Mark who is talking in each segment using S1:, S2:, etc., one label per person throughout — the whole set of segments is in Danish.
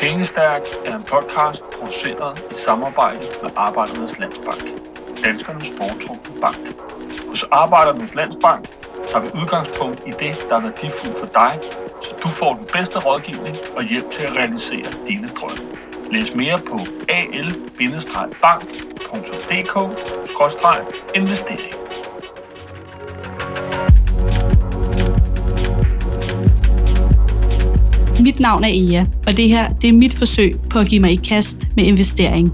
S1: Pengestærk er en podcast produceret i samarbejde med Arbejdernes Landsbank. Danskernes foretrukne bank. Hos Arbejdernes Landsbank tager vi udgangspunkt i det, der er værdifuldt for dig, så du får den bedste rådgivning og hjælp til at realisere dine drømme. Læs mere på al-bank.dk-investering.
S2: Mit navn er Ea, og det her det er mit forsøg på at give mig i kast med investering.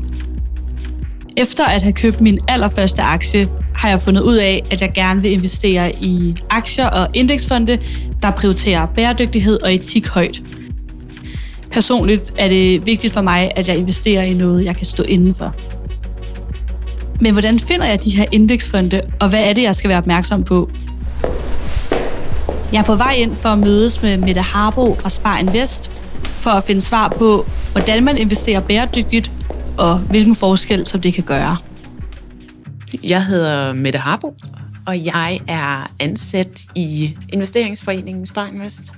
S2: Efter at have købt min allerførste aktie, har jeg fundet ud af, at jeg gerne vil investere i aktier og indeksfonde, der prioriterer bæredygtighed og etik højt. Personligt er det vigtigt for mig, at jeg investerer i noget, jeg kan stå indenfor. Men hvordan finder jeg de her indeksfonde, og hvad er det, jeg skal være opmærksom på? Jeg er på vej ind for at mødes med Mette Harbo fra Spar Invest, for at finde svar på, hvordan man investerer bæredygtigt, og hvilken forskel som det kan gøre.
S3: Jeg hedder Mette Harbo, og jeg er ansat i investeringsforeningen Spar Invest.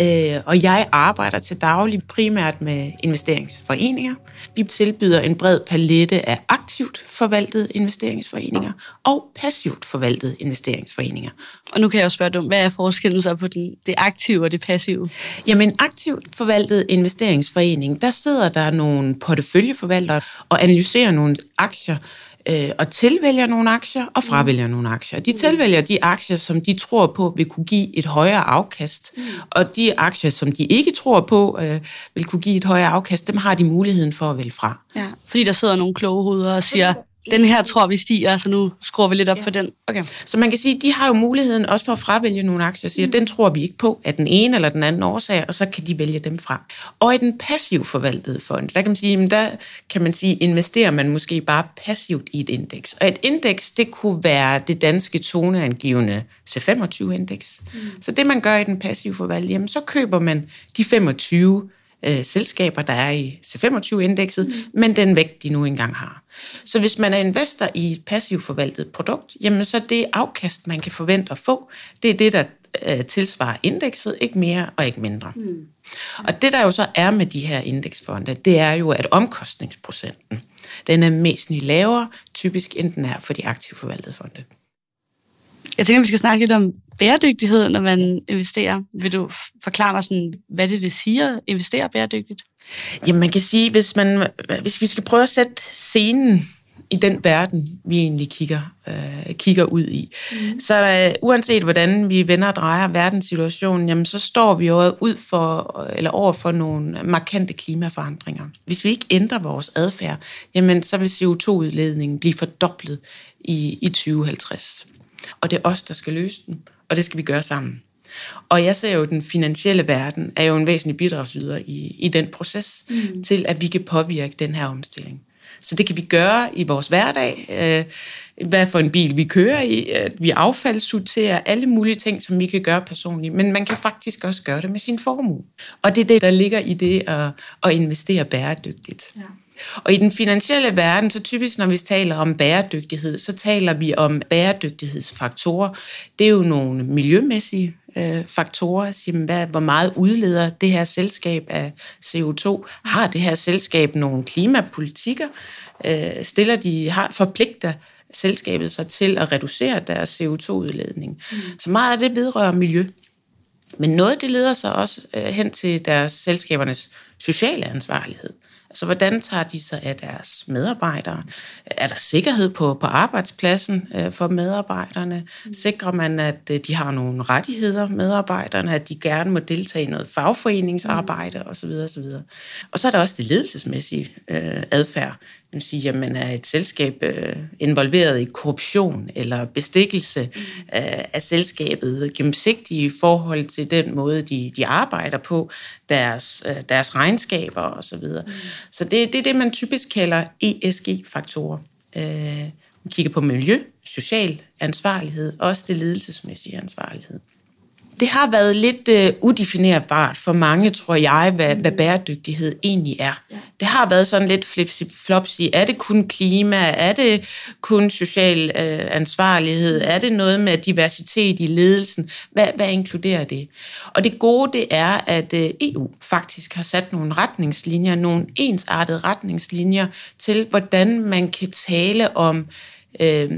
S3: Øh, og jeg arbejder til daglig primært med investeringsforeninger. Vi tilbyder en bred palette af aktivt forvaltede investeringsforeninger og passivt forvaltede investeringsforeninger.
S2: Og nu kan jeg jo spørge dig, hvad er forskellen så på den, det aktive og det passive?
S3: Jamen, aktivt forvaltet investeringsforening, der sidder der nogle porteføljeforvaltere og analyserer nogle aktier, øh, og tilvælger nogle aktier og fravælger mm. nogle aktier. De tilvælger de aktier, som de tror på vil kunne give et højere afkast, mm. og de aktier, som de ikke tror på øh, vil kunne give et højere afkast, dem har de muligheden for at vælge fra.
S2: Ja, fordi der sidder nogle kloge hoveder og siger, den her tror vi stiger, så nu skruer vi lidt op ja. for den.
S3: Okay. Så man kan sige, de har jo muligheden også for at fravælge nogle aktier, og sige, mm. den tror vi ikke på af den ene eller den anden årsag, og så kan de vælge dem fra. Og i den passiv forvaltede fond, der kan man sige, der kan man sige, investerer man måske bare passivt i et indeks. Og et indeks, det kunne være det danske toneangivende C25-indeks. Mm. Så det man gør i den passive forvaltede, jamen så køber man de 25 øh, selskaber, der er i C25-indekset, mm. men den vægt, de nu engang har. Så hvis man er investor i et passivt forvaltet produkt, jamen så det afkast, man kan forvente at få, det er det, der øh, tilsvarer indekset, ikke mere og ikke mindre. Mm. Og det, der jo så er med de her indeksfonde, det er jo, at omkostningsprocenten, den er mest lavere, typisk end den er for de aktivt forvaltede fonde.
S2: Jeg tænker, vi skal snakke lidt om bæredygtighed, når man investerer. Vil du forklare mig, sådan, hvad det vil sige at investere bæredygtigt?
S3: Jamen, man kan sige, hvis, man, hvis vi skal prøve at sætte scenen i den verden, vi egentlig kigger, øh, kigger ud i. Mm. Så der, uanset hvordan vi vender og drejer verdenssituationen, jamen, så står vi jo ud for, eller over for nogle markante klimaforandringer. Hvis vi ikke ændrer vores adfærd, jamen, så vil CO2-udledningen blive fordoblet i, i 2050. Og det er os, der skal løse den, og det skal vi gøre sammen. Og jeg ser jo, at den finansielle verden er jo en væsentlig bidragsyder i, i den proces, mm. til at vi kan påvirke den her omstilling. Så det kan vi gøre i vores hverdag. Øh, hvad for en bil vi kører i. At vi affaldssorterer alle mulige ting, som vi kan gøre personligt. Men man kan faktisk også gøre det med sin formue. Og det er det, der ligger i det at, at investere bæredygtigt. Ja. Og i den finansielle verden, så typisk når vi taler om bæredygtighed, så taler vi om bæredygtighedsfaktorer. Det er jo nogle miljømæssige øh, faktorer. Sige, hvad, hvor meget udleder det her selskab af CO2? Har det her selskab nogle klimapolitikker? Øh, stiller de, har, forpligter selskabet sig til at reducere deres CO2-udledning? Mm. Så meget af det vedrører miljø. Men noget det leder sig også øh, hen til deres selskabernes sociale ansvarlighed. Altså, hvordan tager de sig af deres medarbejdere? Er der sikkerhed på, på arbejdspladsen øh, for medarbejderne? Sikrer man, at øh, de har nogle rettigheder, medarbejderne, at de gerne må deltage i noget fagforeningsarbejde osv. osv. Og så er der også det ledelsesmæssige øh, adfærd man sige, at man er et selskab øh, involveret i korruption eller bestikkelse mm. af, af selskabet, gennemsigtige i forhold til den måde, de, de arbejder på, deres, øh, deres regnskaber osv. Så, mm. så det, det er det, man typisk kalder ESG-faktorer. Øh, man kigger på miljø, social ansvarlighed, også det ledelsesmæssige ansvarlighed. Det har været lidt uh, udefinerbart for mange, tror jeg, hvad, hvad bæredygtighed egentlig er. Ja. Det har været sådan lidt flipsy-flopsy. Er det kun klima? Er det kun social uh, ansvarlighed? Er det noget med diversitet i ledelsen? Hvad, hvad inkluderer det? Og det gode, det er, at uh, EU faktisk har sat nogle retningslinjer, nogle ensartede retningslinjer til, hvordan man kan tale om øh,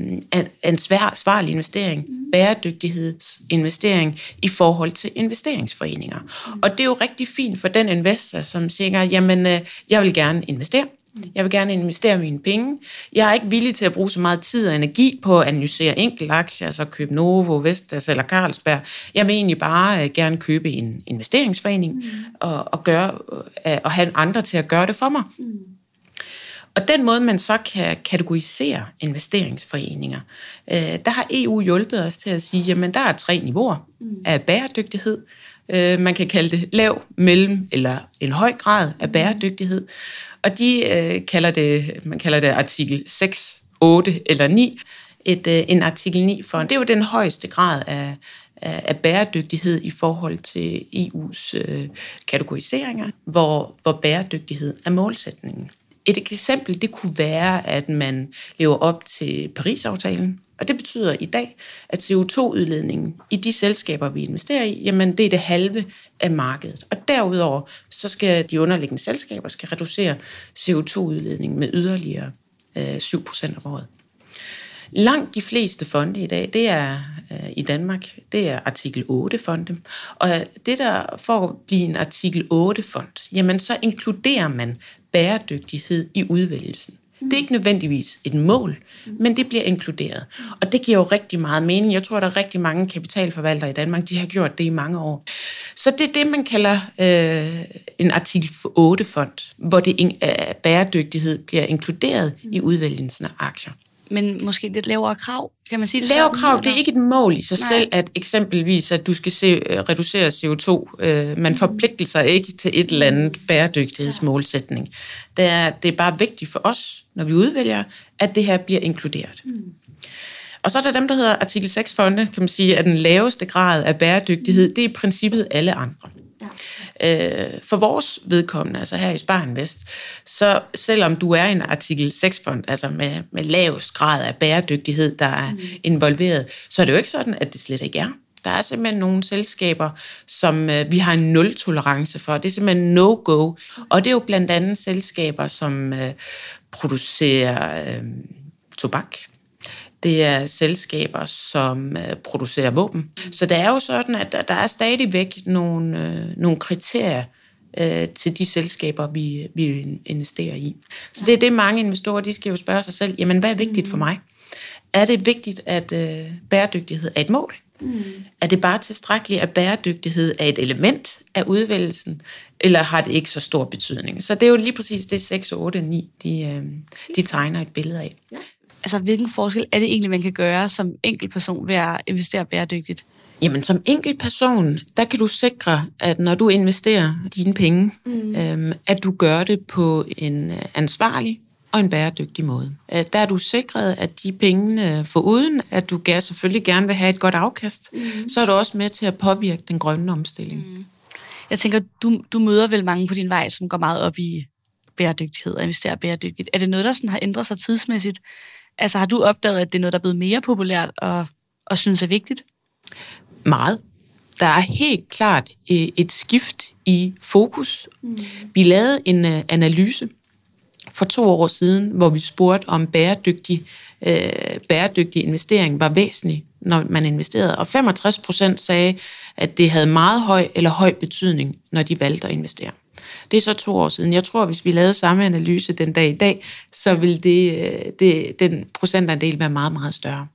S3: ansvarlig investering, mm. bæredygtighedsinvestering i forhold til investeringsforeninger. Mm. Og det er jo rigtig fint for den investor, som siger, jamen, øh, jeg vil gerne investere. Mm. Jeg vil gerne investere mine penge. Jeg er ikke villig til at bruge så meget tid og energi på at analysere enkelte aktier, altså købe Novo, Vestas eller Carlsberg. Jeg vil egentlig bare øh, gerne købe en investeringsforening mm. og, og, gøre, øh, og have andre til at gøre det for mig. Mm. Og den måde, man så kan kategorisere investeringsforeninger, øh, der har EU hjulpet os til at sige, jamen der er tre niveauer mm. af bæredygtighed. Øh, man kan kalde det lav, mellem eller en høj grad af mm. bæredygtighed. Og de øh, kalder det, man kalder det artikel 6, 8 eller 9. Et, øh, en artikel 9 for, det er jo den højeste grad af, af bæredygtighed i forhold til EU's øh, kategoriseringer, hvor, hvor bæredygtighed er målsætningen. Et eksempel, det kunne være, at man lever op til Paris-aftalen, og det betyder i dag, at CO2-udledningen i de selskaber, vi investerer i, jamen det er det halve af markedet. Og derudover, så skal de underliggende selskaber skal reducere CO2-udledningen med yderligere øh, 7% om året. Langt de fleste fonde i dag, det er øh, i Danmark, det er artikel 8-fonde. Og det der, for at blive en artikel 8-fond, jamen så inkluderer man bæredygtighed i udvælgelsen. Det er ikke nødvendigvis et mål, men det bliver inkluderet. Og det giver jo rigtig meget mening. Jeg tror, at der er rigtig mange kapitalforvaltere i Danmark, de har gjort det i mange år. Så det er det, man kalder øh, en artikel 8-fond, hvor det øh, bæredygtighed bliver inkluderet i udvælgelsen af aktier
S2: men måske lidt lavere krav, kan man sige
S3: det Lavere krav, det er ikke et mål i sig Nej. selv, at eksempelvis, at du skal se, øh, reducere CO2. Øh, man forpligter sig ikke til et eller andet bæredygtighedsmålsætning. Det er, det er bare vigtigt for os, når vi udvælger, at det her bliver inkluderet. Mm. Og så er der dem, der hedder artikel 6-fonde, kan man sige, at den laveste grad af bæredygtighed, det er i princippet alle andre. Øh, for vores vedkommende, altså her i Sparen Vest, så selvom du er en artikel 6-fond, altså med, med lavest grad af bæredygtighed, der er mm. involveret, så er det jo ikke sådan, at det slet ikke er. Der er simpelthen nogle selskaber, som øh, vi har en nul-tolerance for. Det er simpelthen no-go. Og det er jo blandt andet selskaber, som øh, producerer øh, tobak, det er selskaber, som øh, producerer våben. Så det er jo sådan, at der er stadigvæk nogle, øh, nogle kriterier øh, til de selskaber, vi, vi investerer i. Så det er det, mange investorer de skal jo spørge sig selv, jamen hvad er vigtigt for mig? Er det vigtigt, at øh, bæredygtighed er et mål? Mm. Er det bare tilstrækkeligt, at bæredygtighed er et element af udvælgelsen, eller har det ikke så stor betydning? Så det er jo lige præcis det 6, 8 og 9, de, de tegner et billede af. Ja
S2: altså, hvilken forskel er det egentlig, man kan gøre som person ved at investere bæredygtigt?
S3: Jamen, som person, der kan du sikre, at når du investerer dine penge, mm. øhm, at du gør det på en øh, ansvarlig og en bæredygtig måde. Øh, der er du sikret, at de penge, for uden at du selvfølgelig gerne vil have et godt afkast, mm. så er du også med til at påvirke den grønne omstilling. Mm.
S2: Jeg tænker, du, du møder vel mange på din vej, som går meget op i bæredygtighed og investerer bæredygtigt. Er det noget, der sådan har ændret sig tidsmæssigt? Altså har du opdaget, at det er noget, der er blevet mere populært og, og synes er vigtigt?
S3: Meget. Der er helt klart øh, et skift i fokus. Mm. Vi lavede en øh, analyse for to år siden, hvor vi spurgte om bæredygtig, øh, bæredygtig investering var væsentlig, når man investerede. Og 65 procent sagde, at det havde meget høj eller høj betydning, når de valgte at investere. Det er så to år siden. Jeg tror, hvis vi lavede samme analyse den dag i dag, så vil det, øh, det, den procentandel være meget, meget større.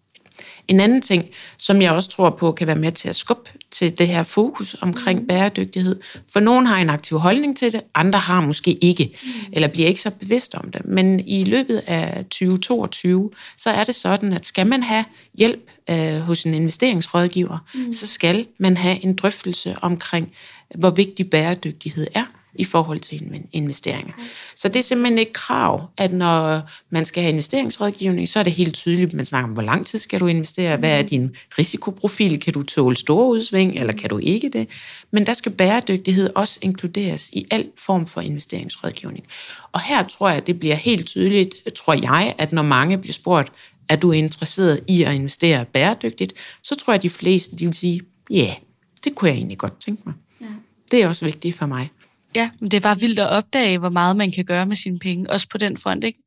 S3: En anden ting, som jeg også tror på, kan være med til at skubbe til det her fokus omkring mm. bæredygtighed. For nogen har en aktiv holdning til det, andre har måske ikke, mm. eller bliver ikke så bevidst om det. Men i løbet af 2022, så er det sådan, at skal man have hjælp øh, hos en investeringsrådgiver, mm. så skal man have en drøftelse omkring, hvor vigtig bæredygtighed er i forhold til investeringer. Så det er simpelthen et krav, at når man skal have investeringsrådgivning, så er det helt tydeligt, at man snakker om, hvor lang tid skal du investere, hvad er din risikoprofil, kan du tåle store udsving, eller kan du ikke det? Men der skal bæredygtighed også inkluderes i al form for investeringsrådgivning. Og her tror jeg, at det bliver helt tydeligt, tror jeg, at når mange bliver spurgt, er du interesseret i at investere bæredygtigt, så tror jeg, at de fleste de vil sige, ja, yeah, det kunne jeg egentlig godt tænke mig. Ja. Det er også vigtigt for mig.
S2: Ja, men det er bare vildt at opdage, hvor meget man kan gøre med sine penge, også på den front, ikke?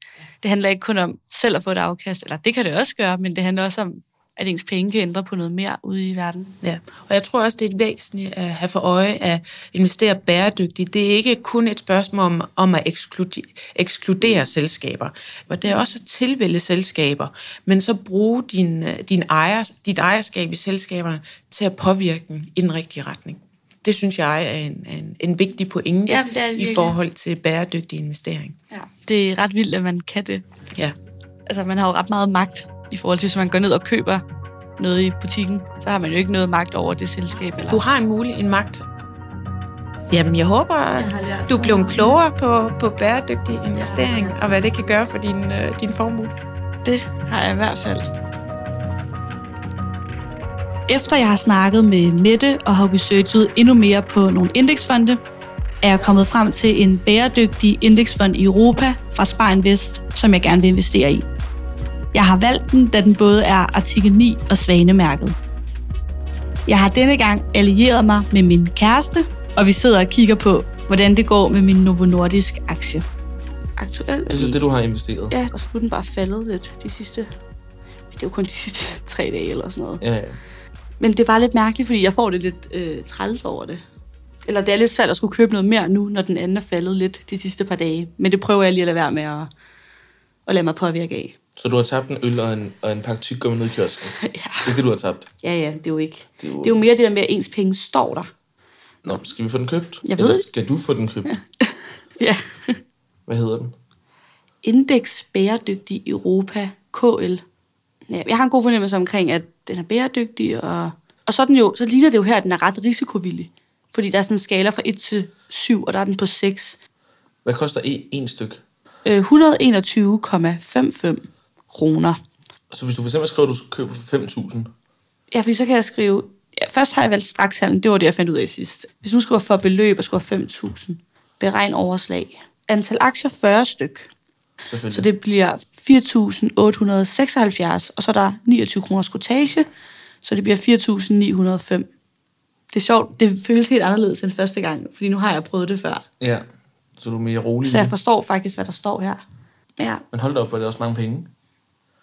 S2: Det handler ikke kun om selv at få et afkast, eller det kan det også gøre, men det handler også om, at ens penge kan ændre på noget mere ude i verden.
S3: Ja, og jeg tror også, det er et væsentligt at have for øje at investere bæredygtigt. Det er ikke kun et spørgsmål om, om at ekskludere, ekskludere selskaber, og det er også at tilvælge selskaber, men så bruge din, din ejer, dit ejerskab i selskaberne til at påvirke dem i den rigtige retning. Det synes jeg er en, en, en vigtig pointe ja, det er i forhold til bæredygtig investering.
S2: Ja. Det er ret vildt, at man kan det.
S3: Ja.
S2: Altså, man har jo ret meget magt i forhold til, hvis man går ned og køber noget i butikken, så har man jo ikke noget magt over det selskab. Eller?
S3: Du har en mulig en magt. Jamen, jeg håber, jeg du bliver klogere på, på bæredygtig investering, og hvad det kan gøre for din, uh, din formue.
S2: Det har jeg i hvert fald. Efter jeg har snakket med Mette og har researchet endnu mere på nogle indeksfonde, er jeg kommet frem til en bæredygtig indeksfond i Europa fra Spar Vest, som jeg gerne vil investere i. Jeg har valgt den, da den både er artikel 9 og svanemærket. Jeg har denne gang allieret mig med min kæreste, og vi sidder og kigger på, hvordan det går med min Novo Nordisk aktie.
S4: Aktuelt. Det er så det, du har investeret?
S2: Ja, og så er den bare faldet lidt de sidste... Det er jo kun de sidste tre dage eller sådan noget.
S4: Ja, ja.
S2: Men det bare lidt mærkeligt, fordi jeg får det lidt øh, træls over det. Eller det er lidt svært at skulle købe noget mere nu, når den anden er faldet lidt de sidste par dage. Men det prøver jeg lige at lade være med at, at lade mig påvirke af.
S4: Så du har tabt en øl og en, og en pakke tyggegummi ned i kiosken? ja. Det er det, du har tabt?
S2: Ja, ja, det er jo ikke. Det er jo, det er jo mere det der med, at ens penge står der.
S4: Nå, skal vi få den købt?
S2: Jeg ved Eller
S4: skal du få den købt?
S2: ja.
S4: Hvad hedder den?
S2: Indeks Bæredygtig Europa, KL. Ja, jeg har en god fornemmelse omkring, at den er bæredygtig, og, og så, den jo, så ligner det jo her, at den er ret risikovillig. Fordi der er sådan en skala fra 1 til 7, og der er den på 6.
S4: Hvad koster en, en styk?
S2: 121,55 kroner.
S4: Så hvis du for eksempel skriver, at du skal købe for 5.000?
S2: Ja, fordi så kan jeg skrive... Ja, først har jeg valgt strakshandlen, det var det, jeg fandt ud af sidst. Hvis nu skulle for beløb og skulle 5.000, beregn overslag. Antal aktier 40 styk. Så det bliver 4.876, og så er der 29 kroner skotage, så det bliver 4.905. Det er sjovt, det føles helt anderledes end første gang, fordi nu har jeg prøvet det før.
S4: Ja, så du er mere rolig.
S2: Så jeg forstår faktisk, hvad der står her. Ja.
S4: Men hold da op, hvor er det også mange penge.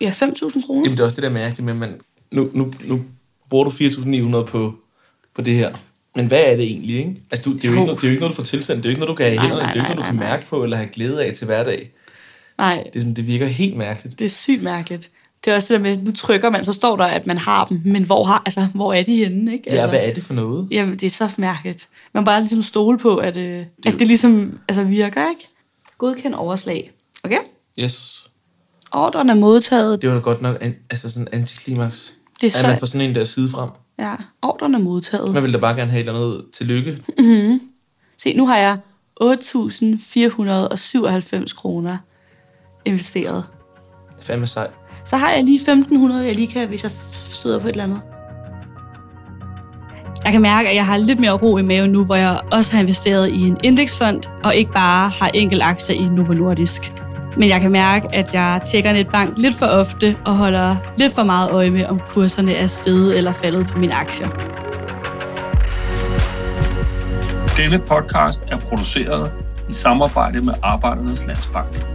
S2: Ja, 5.000 kroner.
S4: Jamen det er også det der mærkeligt med, at man, nu, nu, nu bruger du 4.900 på, på det her. Men hvad er det egentlig, ikke? Altså, du, det, er jo ikke noget, det er jo ikke noget, du får tilsendt. Det er jo ikke noget, du kan have i hænderne. Det er jo ikke noget, du kan mærke på eller have glæde af til hverdag.
S2: Nej.
S4: Det, er sådan, det virker helt mærkeligt.
S2: Det er sygt mærkeligt. Det er også det der med, nu trykker man, så står der, at man har dem, men hvor, har, altså, hvor er de henne? Ikke? Altså,
S4: ja, hvad er det for noget?
S2: Jamen, det er så mærkeligt. Man bare ligesom stole på, at, øh, det, at det ligesom altså, virker, ikke? Godkend overslag. Okay?
S4: Yes.
S2: Ordren er modtaget.
S4: Det var da godt nok an, altså sådan antiklimaks. Det er så... At man får sådan en der side frem.
S2: Ja, ordren er modtaget.
S4: Man vil da bare gerne have et eller andet tillykke.
S2: Mm-hmm. Se, nu har jeg 8.497 kroner investeret.
S4: Det er fandme sejt.
S2: Så har jeg lige 1.500, jeg lige kan, hvis jeg støder på et eller andet. Jeg kan mærke, at jeg har lidt mere ro i maven nu, hvor jeg også har investeret i en indeksfond, og ikke bare har enkelt aktier i Novo Nordisk. Men jeg kan mærke, at jeg tjekker Netbank lidt for ofte og holder lidt for meget øje med, om kurserne er steget eller faldet på mine aktier.
S1: Denne podcast er produceret i samarbejde med Arbejdernes Landsbank.